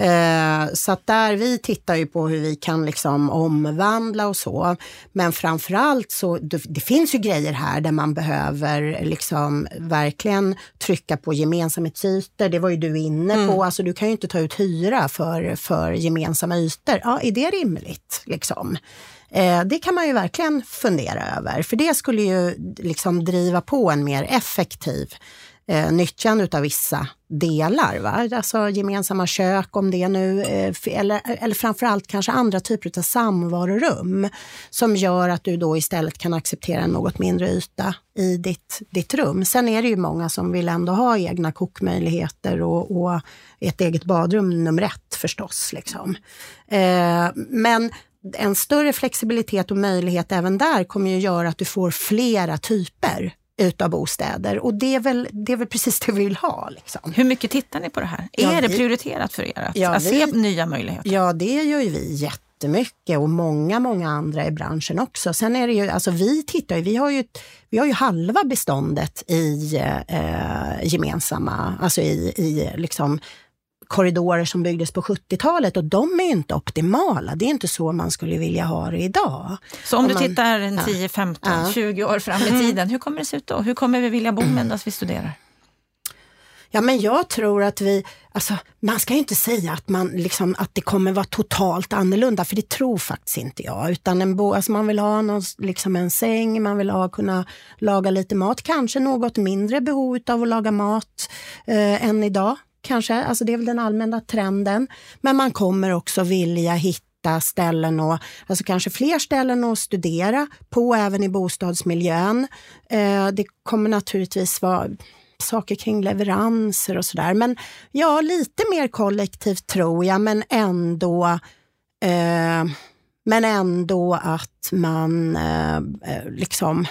Speaker 4: Eh, så att där, vi tittar ju på hur vi kan liksom omvandla och så. Men framförallt så, det, det finns ju grejer här där man behöver liksom verkligen trycka på gemensamhetsytor. Det var ju du inne på, mm. alltså du kan ju inte ta ut hyra för, för gemensamma ytor. Ja, är det rimligt? Liksom? Eh, det kan man ju verkligen fundera över, för det skulle ju liksom driva på en mer effektiv eh, nyttjande av vissa delar. Va? Alltså gemensamma kök om det nu, eh, eller, eller framförallt kanske andra typer av samvarorum som gör att du då istället kan acceptera en något mindre yta i ditt, ditt rum. Sen är det ju många som vill ändå ha egna kokmöjligheter och, och ett eget badrum nummer ett förstås. Liksom. Eh, men en större flexibilitet och möjlighet även där kommer ju göra att du får flera typer utav bostäder. Och det är, väl, det är väl precis det vi vill ha. Liksom.
Speaker 2: Hur mycket tittar ni på det här? Ja, är det prioriterat för er att, ja, att se nya möjligheter?
Speaker 4: Ja, det gör ju vi jättemycket och många, många andra i branschen också. Sen är det ju, alltså vi tittar ju, vi har ju, vi har ju halva beståndet i eh, gemensamma, alltså i, i liksom korridorer som byggdes på 70-talet och de är ju inte optimala. Det är inte så man skulle vilja ha det idag.
Speaker 2: Så om, om du man, tittar en 10, 15, ja. 20 år fram i mm. tiden, hur kommer det se ut då? Hur kommer vi vilja bo medan vi studerar?
Speaker 4: Ja, men jag tror att vi, alltså, man ska inte säga att, man, liksom, att det kommer vara totalt annorlunda, för det tror faktiskt inte jag. Utan en bo, alltså man vill ha någon, liksom en säng, man vill ha, kunna laga lite mat, kanske något mindre behov av att laga mat eh, än idag kanske. Alltså det är väl den allmänna trenden. Men man kommer också vilja hitta ställen och alltså kanske fler ställen att studera på även i bostadsmiljön. Eh, det kommer naturligtvis vara saker kring leveranser och sådär. Men ja, lite mer kollektivt tror jag, men ändå eh, men ändå att man eh, eh liksom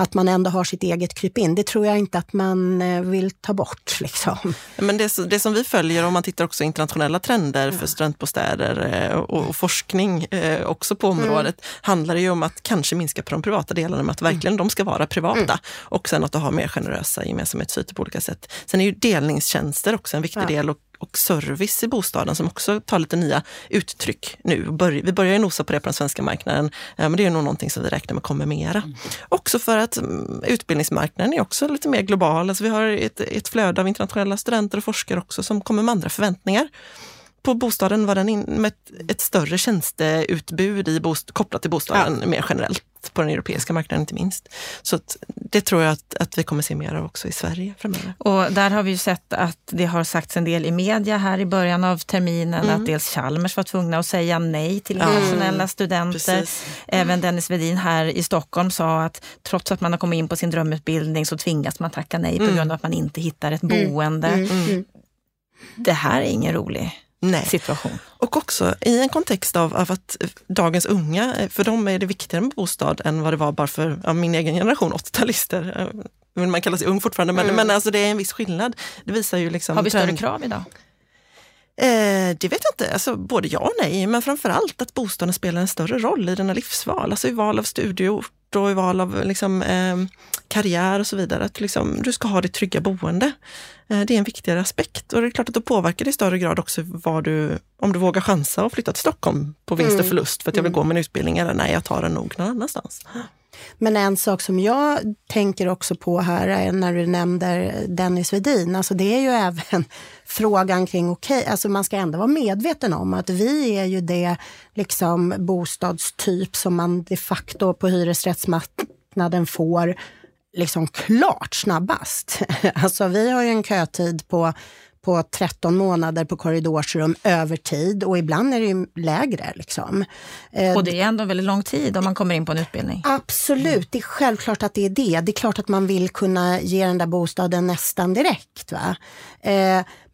Speaker 4: att man ändå har sitt eget krypin. Det tror jag inte att man eh, vill ta bort. Liksom.
Speaker 1: Men det, det som vi följer, om man tittar också internationella trender för studentbostäder eh, och, och forskning eh, också på området, mm. handlar det ju om att kanske minska på de privata delarna, med att verkligen de ska vara privata. Mm. Och sen att ha mer generösa gemensamhetsytor på olika sätt. Sen är ju delningstjänster också en viktig ja. del och och service i bostaden som också tar lite nya uttryck nu. Vi börjar ju nosa på det på den svenska marknaden, men det är nog någonting som vi räknar med kommer mera. Mm. Också för att mm, utbildningsmarknaden är också lite mer global. Alltså vi har ett, ett flöde av internationella studenter och forskare också som kommer med andra förväntningar på bostaden var den in, med ett, ett större tjänsteutbud i bost, kopplat till bostaden ja. mer generellt på den europeiska marknaden inte minst. Så det tror jag att, att vi kommer se mer av också i Sverige framöver.
Speaker 2: Och där har vi ju sett att det har sagts en del i media här i början av terminen mm. att dels Chalmers var tvungna att säga nej till internationella mm. studenter. Precis. Även Dennis Vedin här i Stockholm sa att trots att man har kommit in på sin drömutbildning så tvingas man tacka nej på mm. grund av att man inte hittar ett mm. boende. Mm. Det här är ingen rolig Nej. situation.
Speaker 1: Och också i en kontext av, av, att dagens unga, för dem är det viktigare med bostad än vad det var bara för ja, min egen generation, 80-talister. Man kallar sig ung fortfarande, men, mm. men alltså det är en viss skillnad. Det visar ju liksom...
Speaker 2: Har vi större krav idag?
Speaker 1: Eh, det vet jag inte, alltså, både ja och nej, men framförallt att bostaden spelar en större roll i dina livsval, alltså i val av studieort och i val av liksom, eh, karriär och så vidare. Att liksom, du ska ha ditt trygga boende. Eh, det är en viktigare aspekt och det är klart att det påverkar i större grad också vad du, om du vågar chansa och flytta till Stockholm på vinst och mm. förlust för att jag vill mm. gå min utbildning eller nej, jag tar den nog någon annanstans.
Speaker 4: Men en sak som jag tänker också på här är när du nämner Dennis Vedin, alltså det är ju även [laughs] frågan kring, okej, okay, alltså man ska ändå vara medveten om att vi är ju det liksom bostadstyp som man de facto på hyresrättsmarknaden får liksom klart snabbast. [laughs] Alltså vi har ju en kötid på på 13 månader på korridorsrum över tid och ibland är det ju lägre. Liksom.
Speaker 2: Eh, och det är ändå väldigt lång tid om man kommer in på en utbildning?
Speaker 4: Absolut, det är självklart att det är det. Det är klart att man vill kunna ge den där bostaden nästan direkt. Va?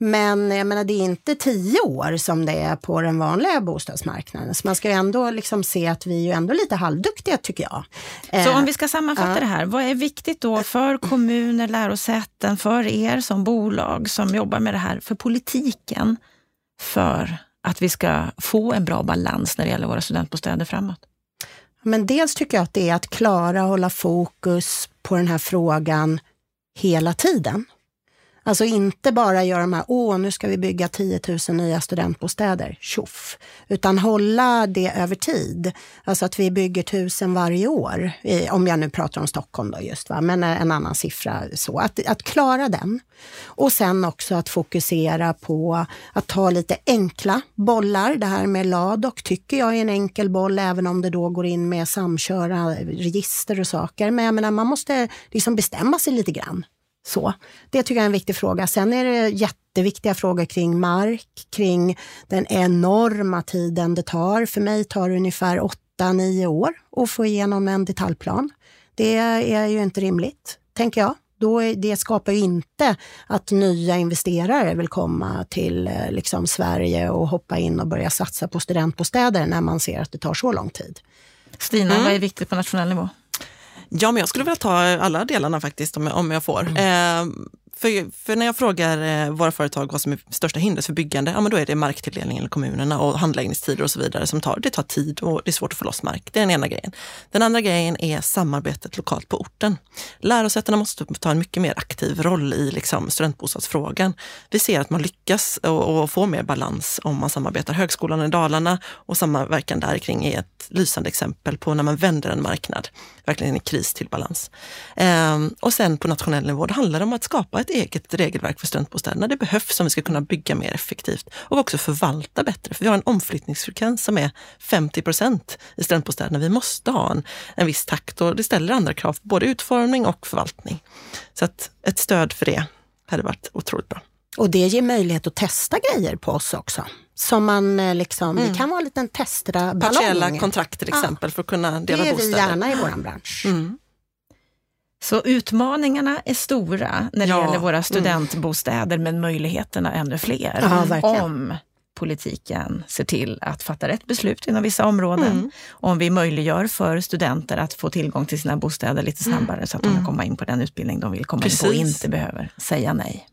Speaker 4: Eh, men jag menar, det är inte tio år som det är på den vanliga bostadsmarknaden. Så man ska ju ändå liksom se att vi är ju ändå lite halvduktiga tycker jag.
Speaker 2: Så om vi ska sammanfatta ja. det här, vad är viktigt då för kommuner, lärosäten, för er som bolag som jobbar med det här, för politiken, för att vi ska få en bra balans när det gäller våra studentbostäder framåt?
Speaker 4: Men dels tycker jag att det är att klara att hålla fokus på den här frågan hela tiden. Alltså inte bara göra de här, åh nu ska vi bygga 10 000 nya studentbostäder, tjoff. Utan hålla det över tid. Alltså att vi bygger tusen varje år, om jag nu pratar om Stockholm då just, va? men eh, en annan siffra. så. Att, att klara den. Och sen också att fokusera på att ta lite enkla bollar. Det här med LADOK tycker jag är en enkel boll, även om det då går in med samköra register och saker. Men jag menar, man måste liksom bestämma sig lite grann. Så, det tycker jag är en viktig fråga. Sen är det jätteviktiga frågor kring mark, kring den enorma tiden det tar. För mig tar det ungefär 8-9 år att få igenom en detaljplan. Det är ju inte rimligt, tänker jag. Då är, det skapar ju inte att nya investerare vill komma till eh, liksom, Sverige och hoppa in och börja satsa på studentbostäder när man ser att det tar så lång tid.
Speaker 2: Stina, mm. vad är viktigt på nationell nivå?
Speaker 1: Ja, men jag skulle vilja ta alla delarna faktiskt om jag, om jag får. Mm. Eh, för, för, när jag frågar eh, våra företag vad som är största hindret för byggande, ja men då är det marktilldelningen i kommunerna och handläggningstider och så vidare som tar, det tar tid och det är svårt att få loss mark. Det är den ena grejen. Den andra grejen är samarbetet lokalt på orten. Lärosätena måste ta en mycket mer aktiv roll i liksom, studentbostadsfrågan. Vi ser att man lyckas och, och få mer balans om man samarbetar. Högskolan i Dalarna och samverkan där kring är ett lysande exempel på när man vänder en marknad, verkligen en kris till balans. Ehm, och sen på nationell nivå, det handlar om att skapa ett eget regelverk för studentbostäderna. Det behövs om vi ska kunna bygga mer effektivt och också förvalta bättre. För vi har en omflyttningsfrekvens som är 50 procent i studentbostäderna. Vi måste ha en, en viss takt och det ställer andra krav på både utformning och förvaltning. Så att ett stöd för det hade varit otroligt bra.
Speaker 4: Och det ger möjlighet att testa grejer på oss också. Som man eh, liksom, mm. det kan vara en liten testballong.
Speaker 1: Partiella kontrakt till exempel ja. för att kunna dela bostäder.
Speaker 4: Det är vi gärna i vår bransch. Mm.
Speaker 2: Så utmaningarna är stora när det ja. gäller våra mm. studentbostäder, mm. men möjligheterna ännu fler.
Speaker 4: Ja,
Speaker 2: om politiken ser till att fatta rätt beslut inom vissa områden. Mm. Om vi möjliggör för studenter att få tillgång till sina bostäder lite snabbare mm. så att de kan mm. komma in på den utbildning de vill komma Precis. in på och inte behöver säga nej.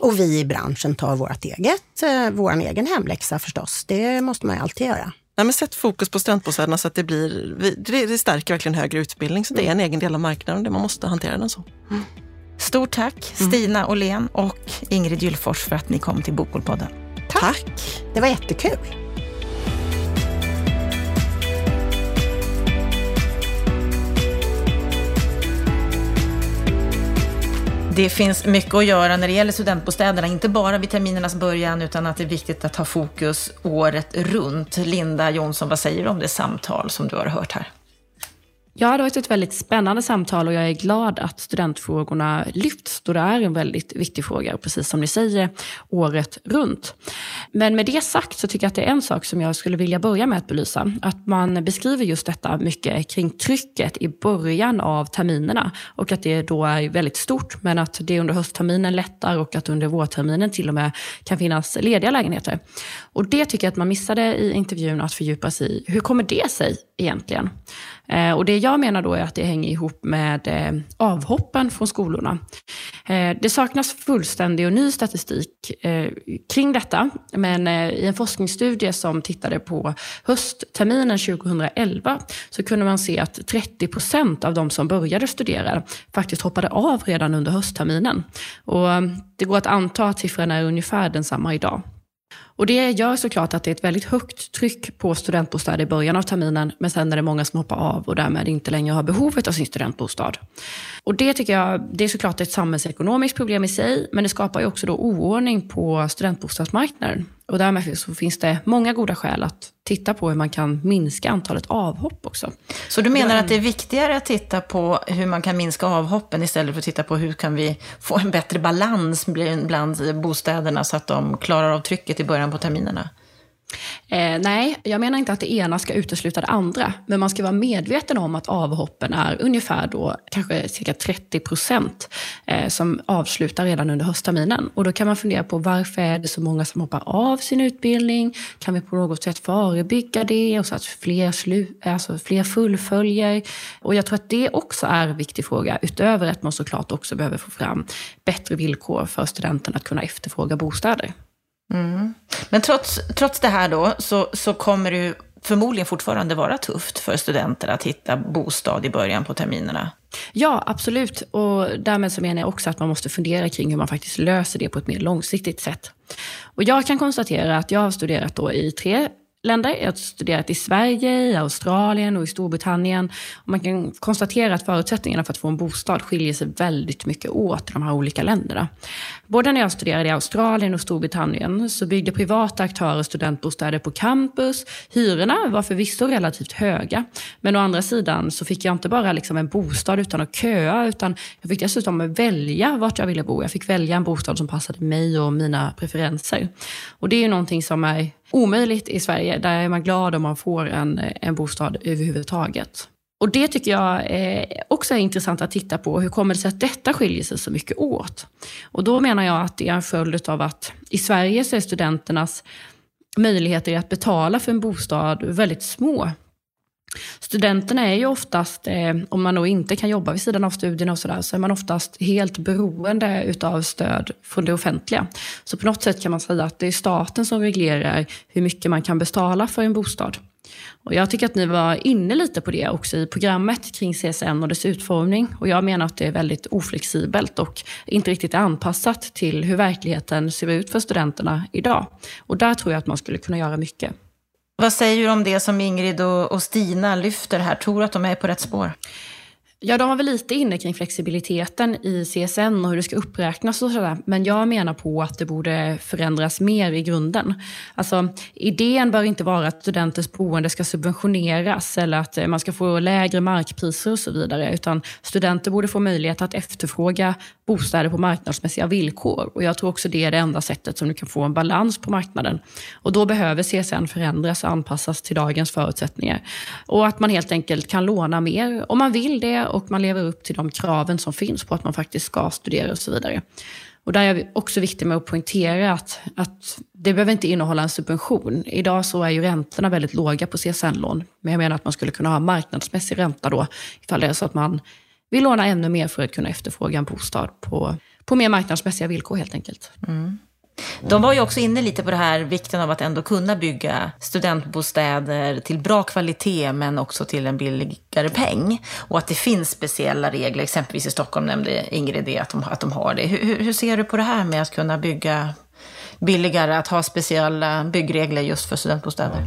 Speaker 4: Och vi i branschen tar vårt eget, eh, vår egen hemläxa förstås. Det måste man ju alltid göra.
Speaker 1: Nej, men sätt fokus på studentbostäderna så att det blir, det, det stärker verkligen högre utbildning. Så det är en egen del av marknaden och man måste hantera den så. Mm.
Speaker 2: Stort tack mm. Stina Åhlén och Ingrid Gyllfors för att ni kom till Bokbolpodden.
Speaker 4: Tack. tack! Det var jättekul.
Speaker 2: Det finns mycket att göra när det gäller studentbostäderna, inte bara vid terminernas början, utan att det är viktigt att ha fokus året runt. Linda Jonsson, vad säger du om det samtal som du har hört här?
Speaker 3: Ja, det har varit ett väldigt spännande samtal och jag är glad att studentfrågorna lyfts då det är en väldigt viktig fråga, precis som ni säger, året runt. Men med det sagt så tycker jag att det är en sak som jag skulle vilja börja med att belysa. Att man beskriver just detta mycket kring trycket i början av terminerna och att det då är väldigt stort men att det under höstterminen lättar och att under vårterminen till och med kan finnas lediga lägenheter. Och det tycker jag att man missade i intervjun att fördjupa sig i. Hur kommer det sig egentligen? Eh, och det jag menar då är att det hänger ihop med eh, avhoppen från skolorna. Eh, det saknas fullständig och ny statistik eh, kring detta, men eh, i en forskningsstudie som tittade på höstterminen 2011 så kunde man se att 30 procent av de som började studera faktiskt hoppade av redan under höstterminen. Och eh, det går att anta att siffran är ungefär densamma idag. Och det gör såklart att det är ett väldigt högt tryck på studentbostäder i början av terminen, men sen är det många som hoppar av och därmed inte längre har behovet av sin studentbostad. Och det tycker jag, det är såklart ett samhällsekonomiskt problem i sig, men det skapar ju också då oordning på studentbostadsmarknaden. Och därmed så finns det många goda skäl att titta på hur man kan minska antalet avhopp också.
Speaker 2: Så du menar att det är viktigare att titta på hur man kan minska avhoppen istället för att titta på hur kan vi få en bättre balans bland bostäderna så att de klarar av trycket i början på terminerna?
Speaker 3: Eh, nej, jag menar inte att det ena ska utesluta det andra. Men man ska vara medveten om att avhoppen är ungefär då kanske cirka 30 procent eh, som avslutar redan under höstterminen. Och då kan man fundera på varför är det så många som hoppar av sin utbildning? Kan vi på något sätt förebygga det och så att fler, slu, alltså fler fullföljer? Och jag tror att det också är en viktig fråga, utöver att man såklart också behöver få fram bättre villkor för studenterna att kunna efterfråga bostäder.
Speaker 2: Mm. Men trots, trots det här då, så, så kommer det förmodligen fortfarande vara tufft för studenter att hitta bostad i början på terminerna.
Speaker 3: Ja, absolut. Och därmed så menar jag också att man måste fundera kring hur man faktiskt löser det på ett mer långsiktigt sätt. Och jag kan konstatera att jag har studerat då i tre länder. Jag har studerat i Sverige, i Australien och i Storbritannien. Och man kan konstatera att förutsättningarna för att få en bostad skiljer sig väldigt mycket åt i de här olika länderna. Både när jag studerade i Australien och Storbritannien så byggde privata aktörer studentbostäder på campus. Hyrorna var förvisso relativt höga, men å andra sidan så fick jag inte bara liksom en bostad utan att köa, utan jag fick dessutom välja vart jag ville bo. Jag fick välja en bostad som passade mig och mina preferenser. Och det är ju någonting som är omöjligt i Sverige. Där är man glad om man får en, en bostad överhuvudtaget. Och Det tycker jag eh, också är intressant att titta på. Hur kommer det sig att detta skiljer sig så mycket åt? Och Då menar jag att det är en följd av att i Sverige så är studenternas möjligheter att betala för en bostad väldigt små. Studenterna är ju oftast, eh, om man då inte kan jobba vid sidan av studierna och sådär, så är man oftast helt beroende utav stöd från det offentliga. Så på något sätt kan man säga att det är staten som reglerar hur mycket man kan betala för en bostad. Och jag tycker att ni var inne lite på det också i programmet kring CSN och dess utformning. Och jag menar att det är väldigt oflexibelt och inte riktigt anpassat till hur verkligheten ser ut för studenterna idag. Och där tror jag att man skulle kunna göra mycket.
Speaker 2: Vad säger du om det som Ingrid och Stina lyfter här? Tror du att de är på rätt spår?
Speaker 3: Ja, de var väl lite inne kring flexibiliteten i CSN och hur det ska uppräknas och sådär. Men jag menar på att det borde förändras mer i grunden. Alltså, idén bör inte vara att studenters boende ska subventioneras eller att eh, man ska få lägre markpriser och så vidare. Utan studenter borde få möjlighet att efterfråga bostäder på marknadsmässiga villkor. Och jag tror också det är det enda sättet som du kan få en balans på marknaden. Och då behöver CSN förändras och anpassas till dagens förutsättningar. Och att man helt enkelt kan låna mer om man vill det och man lever upp till de kraven som finns på att man faktiskt ska studera och så vidare. Och där är det också viktigt med att poängtera att, att det behöver inte innehålla en subvention. Idag så är ju räntorna väldigt låga på CSN-lån. Men jag menar att man skulle kunna ha marknadsmässig ränta då, ifall det är så att man vill låna ännu mer för att kunna efterfråga en bostad på, på mer marknadsmässiga villkor helt enkelt. Mm.
Speaker 2: De var ju också inne lite på det här vikten av att ändå kunna bygga studentbostäder till bra kvalitet men också till en billigare peng. Och att det finns speciella regler, exempelvis i Stockholm nämnde Ingrid det, att de, att de har det. Hur, hur ser du på det här med att kunna bygga billigare, att ha speciella byggregler just för studentbostäder?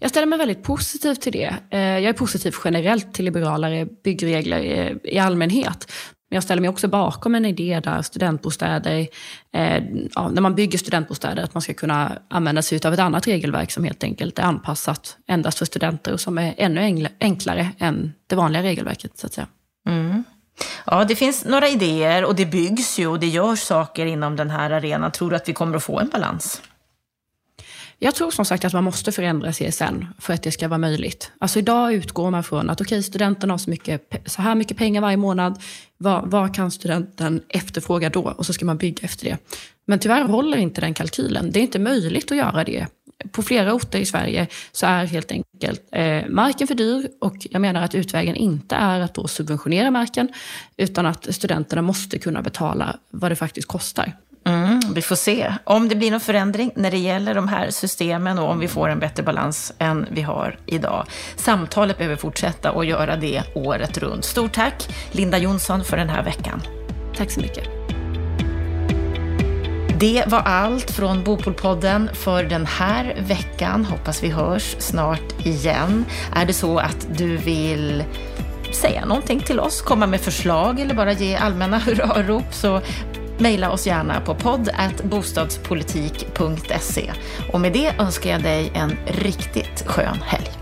Speaker 3: Jag ställer mig väldigt positiv till det. Eh, jag är positiv generellt till liberalare byggregler eh, i allmänhet. Men jag ställer mig också bakom en idé där studentbostäder, eh, ja, när man bygger studentbostäder, att man ska kunna använda sig av ett annat regelverk som helt enkelt är anpassat endast för studenter och som är ännu enklare än det vanliga regelverket. så att säga.
Speaker 2: Mm. Ja, det finns några idéer och det byggs ju och det görs saker inom den här arenan. Tror du att vi kommer att få en balans?
Speaker 3: Jag tror som sagt att man måste förändra CSN för att det ska vara möjligt. Alltså idag utgår man från att okej, okay, studenten har så, mycket, så här mycket pengar varje månad. Vad, vad kan studenten efterfråga då? Och så ska man bygga efter det. Men tyvärr håller inte den kalkylen. Det är inte möjligt att göra det. På flera orter i Sverige så är helt enkelt eh, marken för dyr och jag menar att utvägen inte är att då subventionera marken utan att studenterna måste kunna betala vad det faktiskt kostar.
Speaker 2: Mm, vi får se om det blir någon förändring när det gäller de här systemen och om vi får en bättre balans än vi har idag. Samtalet behöver fortsätta och göra det året runt. Stort tack Linda Jonsson för den här veckan.
Speaker 3: Tack så mycket.
Speaker 2: Det var allt från Bopolpodden för den här veckan. Hoppas vi hörs snart igen. Är det så att du vill säga någonting till oss, komma med förslag eller bara ge allmänna [laughs] hurrarop så Maila oss gärna på podd bostadspolitik.se. Och med det önskar jag dig en riktigt skön helg.